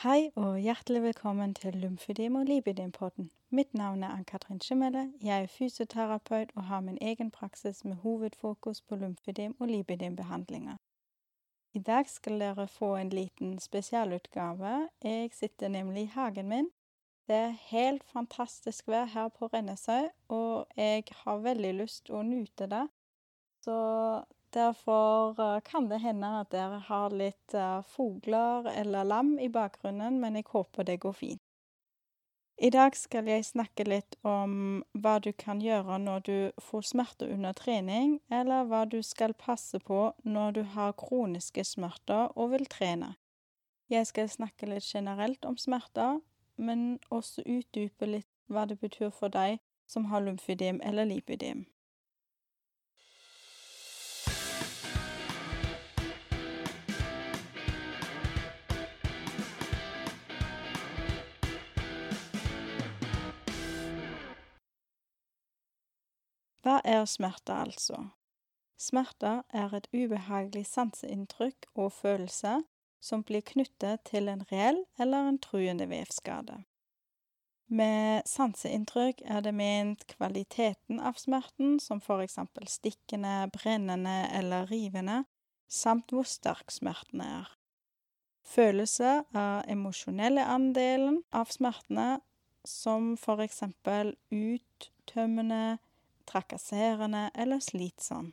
Hei og hjertelig velkommen til Lymfedem og lipidem-podden. Mitt navn er Ann-Katrin Schimmelle. Jeg er fysioterapeut og har min egen praksis med hovedfokus på lymfedem og lipidem-behandlinger. I dag skal dere få en liten spesialutgave. Jeg sitter nemlig i hagen min. Det er helt fantastisk vær her på Rennesøy, og jeg har veldig lyst til å nyte det. Så derfor kan det hende at dere har litt fugler eller lam i bakgrunnen, men jeg håper det går fint. I dag skal jeg snakke litt om hva du kan gjøre når du får smerter under trening, eller hva du skal passe på når du har kroniske smerter og vil trene. Jeg skal snakke litt generelt om smerter, men også utdype litt hva det betyr for deg som har lymfødem eller lipødem. Hva er smerte, altså? Smerter er et ubehagelig sanseinntrykk og følelse som blir knyttet til en reell eller en truende vevskade. Med sanseinntrykk er det ment kvaliteten av smerten, som for eksempel stikkende, brennende eller rivende, samt hvor sterk smerten er. Følelse er emosjonelle andelen av smertene, som for eksempel uttømmende, trakasserende eller slitsom.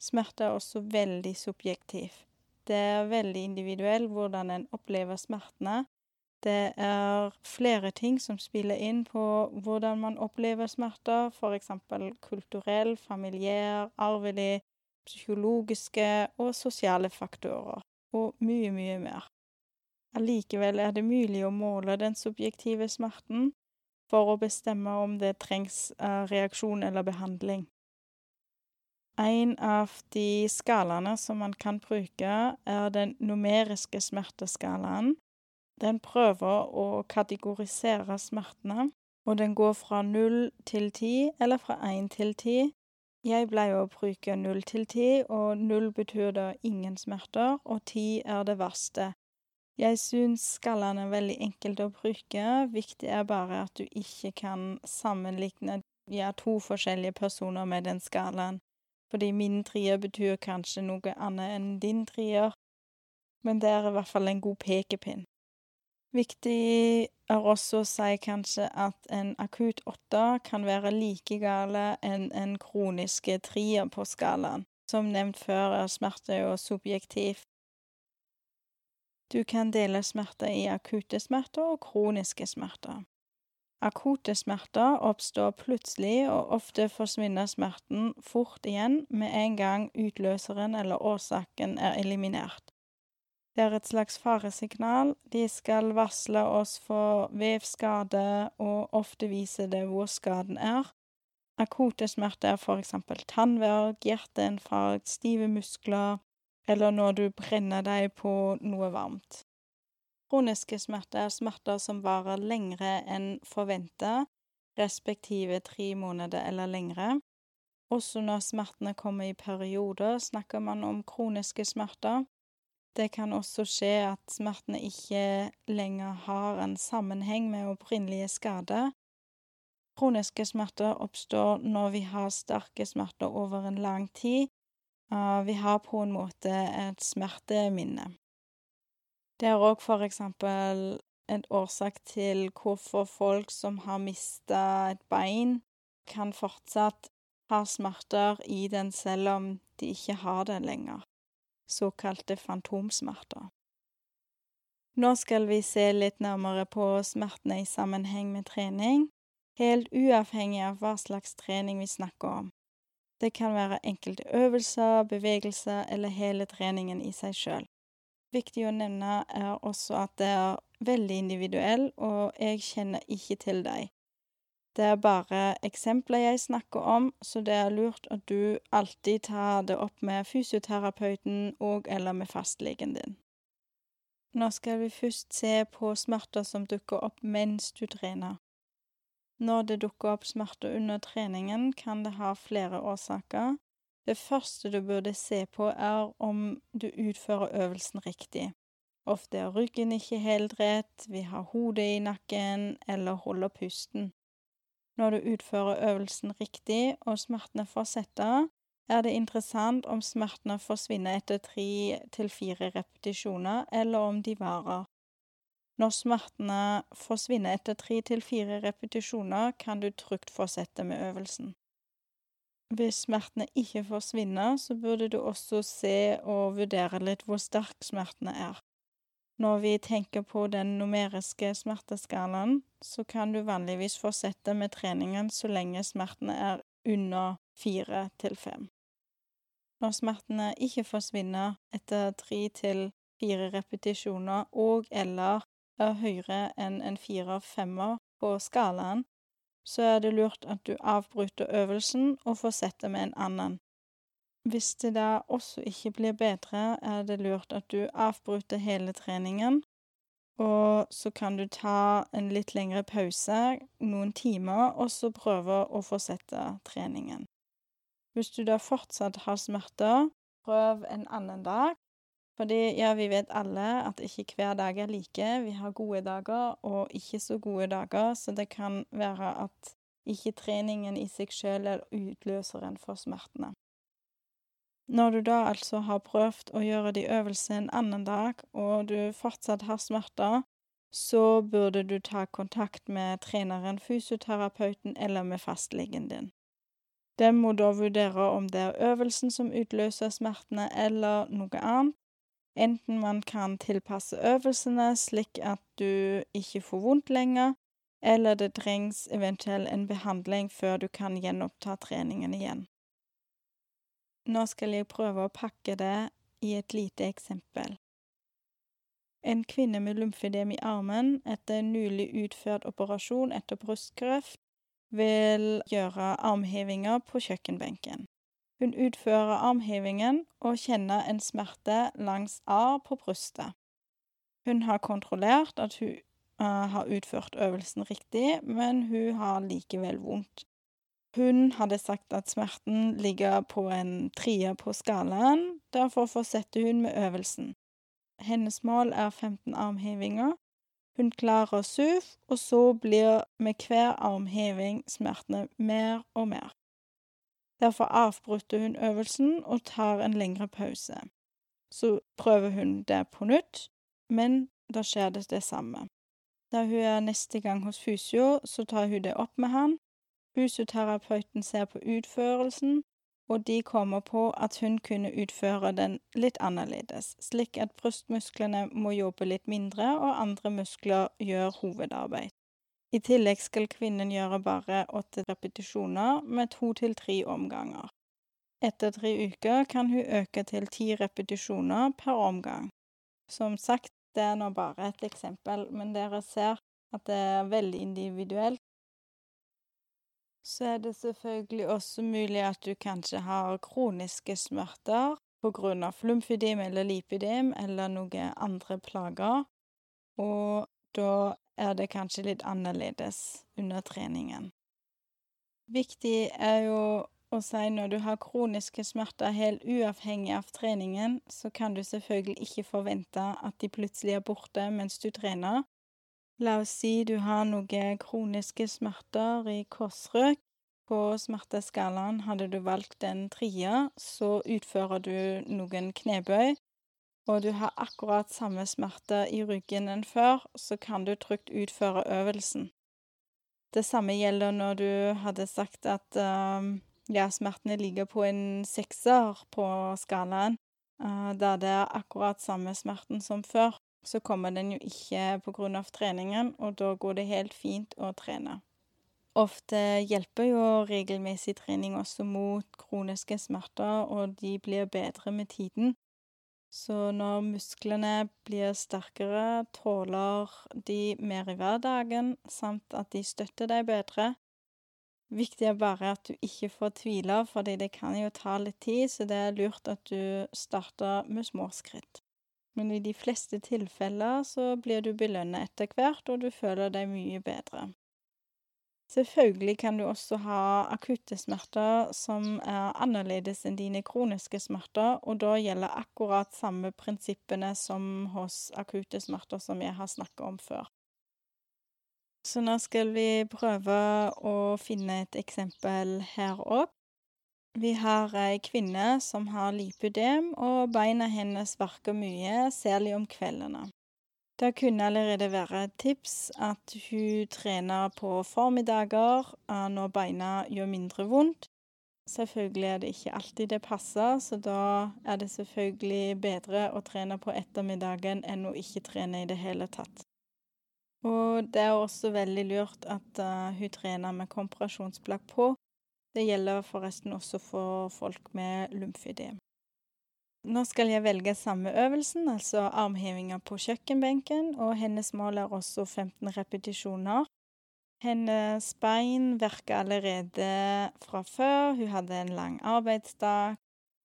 Smerte er også veldig subjektiv. Det er veldig individuell hvordan en opplever smertene. Det er flere ting som spiller inn på hvordan man opplever smerter, eksempel kulturell, familiær, arvelig, psykologiske og sosiale faktorer, og mye, mye mer. Allikevel er det mulig å måle den subjektive smerten for å bestemme om det trengs reaksjon eller behandling. En av de skalaene som man kan bruke, er den numeriske smerteskalaen. Den prøver å kategorisere smertene, og den går fra null til ti, eller fra én til ti. Jeg pleier å bruke null til ti, og null betyr da ingen smerter, og ti er det verste. Jeg syns skallene er veldig enkelt å bruke, viktig er bare at du ikke kan sammenlikne, ja, to forskjellige personer med den skalaen, fordi min trier betyr kanskje noe annet enn din trier, men det er i hvert fall en god pekepinn. Viktig er også å si kanskje at en akutt åtter kan være like gale enn en kroniske trier på skalaen. Som nevnt før er smerte jo subjektivt. Du kan dele smerter i akutte smerter og kroniske smerter. Akutte smerter oppstår plutselig, og ofte forsvinner smerten fort igjen med en gang utløseren eller årsaken er eliminert. Det er et slags faresignal, de skal varsle oss for vevskade og ofte vise det hvor skaden er. Akutte smerter er for eksempel tannverk, hjerteinfarkt, stive muskler eller når du brenner deg på noe varmt. Kroniske smerter er smerter som varer lengre enn forventa, respektive tre måneder eller lengre. Også når smertene kommer i perioder, snakker man om kroniske smerter. Det kan også skje at smertene ikke lenger har en sammenheng med opprinnelige skader. Kroniske smerter oppstår når vi har sterke smerter over en lang tid, vi har på en måte et smerteminne. Det er òg for eksempel en årsak til hvorfor folk som har mista et bein, kan fortsatt ha smerter i den selv om de ikke har den lenger, såkalte fantomsmerter. Nå skal vi se litt nærmere på smertene i sammenheng med trening, helt uavhengig av hva slags trening vi snakker om. Det kan være enkelte øvelser, bevegelser eller hele treningen i seg sjøl. Viktig å nevne er også at det er veldig individuell, og jeg kjenner ikke til deg. Det er bare eksempler jeg snakker om, så det er lurt at du alltid tar det opp med fysioterapeuten og eller med fastlegen din. Nå skal vi først se på smerter som dukker opp mens du trener. Når det dukker opp smerter under treningen, kan det ha flere årsaker. Det første du burde se på, er om du utfører øvelsen riktig. Ofte er ryggen ikke helt rett, vi har hodet i nakken eller holder pusten. Når du utfører øvelsen riktig og smertene fortsetter, er det interessant om smertene forsvinner etter tre til fire repetisjoner, eller om de varer. Når smertene forsvinner etter tre til fire repetisjoner, kan du trygt fortsette med øvelsen. Hvis smertene ikke forsvinner, så burde du også se og vurdere litt hvor sterk smertene er. Når vi tenker på den numeriske smerteskalaen, så kan du vanligvis fortsette med treningen så lenge smertene er under fire til fem. Når smertene ikke forsvinner etter tre til fire repetisjoner og eller er høyere enn en firer-femmer på skalaen, så er det lurt at du avbryter øvelsen og fortsetter med en annen. Hvis det da også ikke blir bedre, er det lurt at du avbryter hele treningen, og så kan du ta en litt lengre pause, noen timer, og så prøve å fortsette treningen. Hvis du da fortsatt har smerter, prøv en annen dag. Fordi, ja, vi vet alle at ikke hver dag er like. Vi har gode dager og ikke så gode dager, så det kan være at ikke treningen i seg sjøl er utløseren for smertene. Når du da altså har prøvd å gjøre de øvelsene en annen dag, og du fortsatt har smerter, så burde du ta kontakt med treneren, fysioterapeuten eller med fastlegen din. Den må da vurdere om det er øvelsen som utløser smertene, eller noe annet. Enten man kan tilpasse øvelsene slik at du ikke får vondt lenger, eller det trengs eventuelt en behandling før du kan gjenoppta treningen igjen. Nå skal jeg prøve å pakke det i et lite eksempel. En kvinne med lymfedem i armen etter en nylig utført operasjon etter brystkreft vil gjøre armhevinger på kjøkkenbenken. Hun utfører armhevingen og kjenner en smerte langs A på brystet. Hun har kontrollert at hun uh, har utført øvelsen riktig, men hun har likevel vondt. Hun hadde sagt at smerten ligger på en trie på skalaen, derfor fortsetter hun med øvelsen. Hennes mål er 15 armhevinger. Hun klarer syv, og så blir med hver armheving smertene mer og mer. Derfor avbryter hun øvelsen og tar en lengre pause. Så prøver hun det på nytt, men da skjer det det samme. Da hun er neste gang hos fysio, så tar hun det opp med han, Fysioterapeuten ser på utførelsen, og de kommer på at hun kunne utføre den litt annerledes, slik at brystmusklene må jobbe litt mindre og andre muskler gjør hovedarbeid. I tillegg skal kvinnen gjøre bare åtte repetisjoner med to til tre omganger. Etter tre uker kan hun øke til ti repetisjoner per omgang. Som sagt, det er nå bare et eksempel, men dere ser at det er veldig individuelt så er det selvfølgelig også mulig at du kanskje har kroniske smerter av lymfødem eller lipidim eller noen andre plager, og da er det kanskje litt annerledes under treningen. Viktig er jo å si når du har kroniske smerter helt uavhengig av treningen, så kan du selvfølgelig ikke forvente at de plutselig er borte mens du trener, La oss si du har noen kroniske smerter i korsrøk. På smerteskalaen hadde du valgt en tria, så utfører du noen knebøy, og du har akkurat samme smerte i ryggen enn før, så kan du trygt utføre øvelsen. Det samme gjelder når du hadde sagt at um, ja, smertene ligger på en sekser på skalaen, uh, da det er akkurat samme smerten som før så kommer den jo ikke på grunn av treningen, og da går det helt fint å trene. Ofte hjelper jo regelmessig trening også mot kroniske smerter, og de blir bedre med tiden. Så når musklene blir sterkere, tåler de mer i hverdagen, samt at de støtter deg bedre. Viktig er bare at du ikke får tvile, fordi det kan jo ta litt tid, så det er lurt at du starter med små skritt men i de fleste tilfeller så blir du belønnet etter hvert, og du føler deg mye bedre. Selvfølgelig kan du også ha akutte smerter som er annerledes enn dine kroniske smerter, og da gjelder akkurat samme prinsippene som hos akutte smerter som jeg har snakka om før. Så nå skal vi prøve å finne et eksempel her òg. Vi har ei kvinne som har lipødem, og beina hennes verker mye, særlig om kveldene. Det kunne allerede være et tips at hun trener på formiddager når beina gjør mindre vondt. Selvfølgelig er det ikke alltid det passer, så da er det selvfølgelig bedre å trene på ettermiddagen enn å ikke trene i det hele tatt. Og det er også veldig lurt at uh, hun trener med kompresjonsplagg på. Det gjelder forresten også for folk med lymfødem. Nå skal jeg velge samme øvelsen, altså armhevinger på kjøkkenbenken, og hennes mål er også 15 repetisjoner. Hennes bein verker allerede fra før, hun hadde en lang arbeidsdag,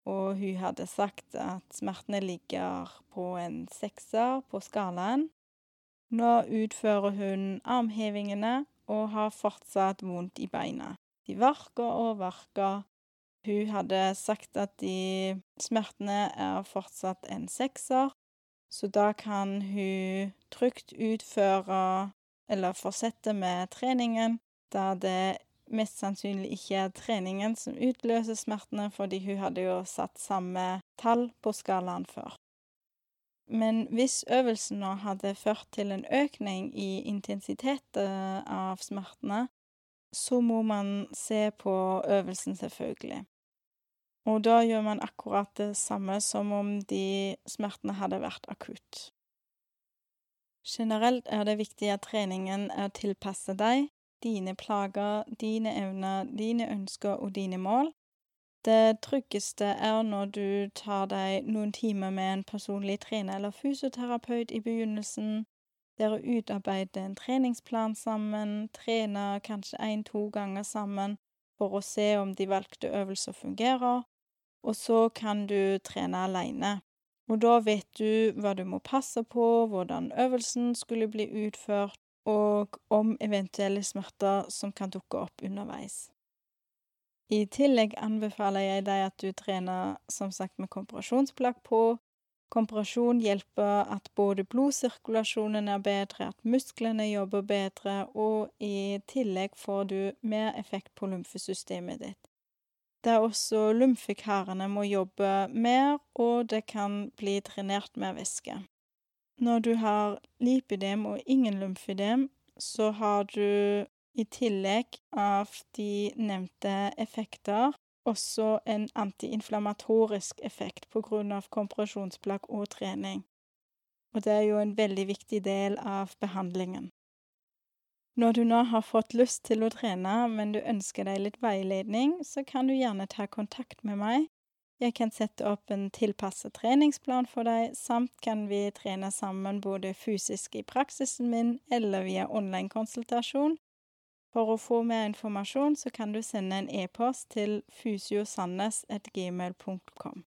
og hun hadde sagt at smertene ligger på en sekser på skalaen. Nå utfører hun armhevingene og har fortsatt vondt i beina. De verker og verker, hun hadde sagt at de smertene er fortsatt en sekser, så da kan hun trygt utføre eller fortsette med treningen, da det mest sannsynlig ikke er treningen som utløser smertene, fordi hun hadde jo satt samme tall på skalaen før. Men hvis øvelsen nå hadde ført til en økning i intensiteten av smertene, så må man se på øvelsen, selvfølgelig. Og da gjør man akkurat det samme som om de smertene hadde vært akutt. Generelt er det viktig at treningen er tilpasset deg, dine plager, dine evner, dine ønsker og dine mål. Det tryggeste er når du tar deg noen timer med en personlig trener eller fysioterapeut i begynnelsen. Dere utarbeider en treningsplan sammen, trener kanskje én-to ganger sammen for å se om de valgte øvelser fungerer, og så kan du trene aleine. Og da vet du hva du må passe på, hvordan øvelsen skulle bli utført, og om eventuelle smerter som kan dukke opp underveis. I tillegg anbefaler jeg deg at du trener som sagt med kompresjonsplagg på. Kompresjon hjelper at både blodsirkulasjonen er bedre, at musklene jobber bedre, og i tillegg får du mer effekt på lymfesystemet ditt der også lymfekarene må jobbe mer, og det kan bli trenert mer væske. Når du har lipidem og ingen lymfidem, så har du i tillegg av de nevnte effekter også en antiinflamatorisk effekt på grunn av kompresjonsplagg og trening. Og det er jo en veldig viktig del av behandlingen. Når du nå har fått lyst til å trene, men du ønsker deg litt veiledning, så kan du gjerne ta kontakt med meg. Jeg kan sette opp en tilpasset treningsplan for deg, samt kan vi trene sammen både fysisk i praksisen min eller via online-konsultasjon. For å få mer informasjon så kan du sende en e-post til fysiosannes.gmail.com.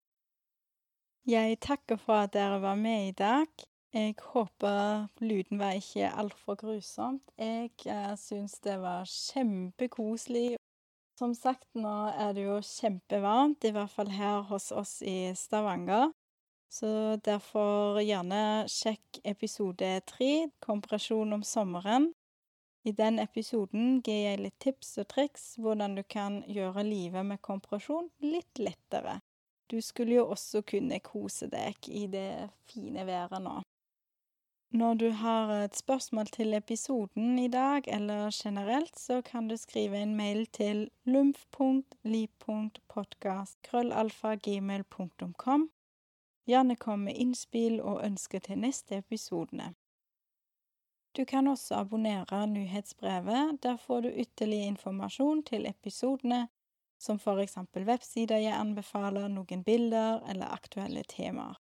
Jeg takker for at dere var med i dag. Jeg håper lyden var ikke altfor grusomt. Jeg eh, syns det var kjempekoselig. Som sagt, nå er det jo kjempevarmt, i hvert fall her hos oss i Stavanger. Så derfor gjerne sjekk episode tre, 'Kompresjon om sommeren'. I den episoden gir jeg litt tips og triks hvordan du kan gjøre livet med kompresjon litt lettere. Du skulle jo også kunne kose deg i det fine været nå. Når du har et spørsmål til episoden i dag, eller generelt, så kan du skrive en mail til lumf.li.podkast.krøllalfa.gmail.com. Gjerne kom med innspill og ønsker til neste episodene. Du kan også abonnere nyhetsbrevet. Der får du ytterligere informasjon til episodene, som eksempel websider jeg anbefaler, noen bilder eller aktuelle temaer.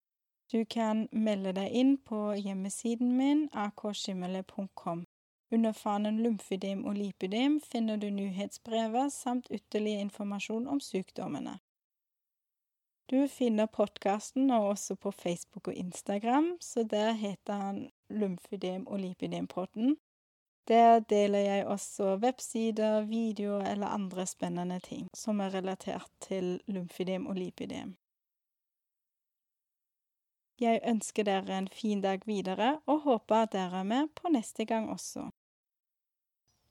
Du kan melde deg inn på hjemmesiden min akskimmele.com. Under fanen lymfødem og lipødem finner du nyhetsbrevet samt ytterligere informasjon om sykdommene. Du finner podkasten også på Facebook og Instagram, så der heter han Lymfødem og lipødempodden. Der deler jeg også websider, videoer eller andre spennende ting som er relatert til lymfødem og Lipidem. Jeg ønsker dere en fin dag videre og håper at dere er med på neste gang også.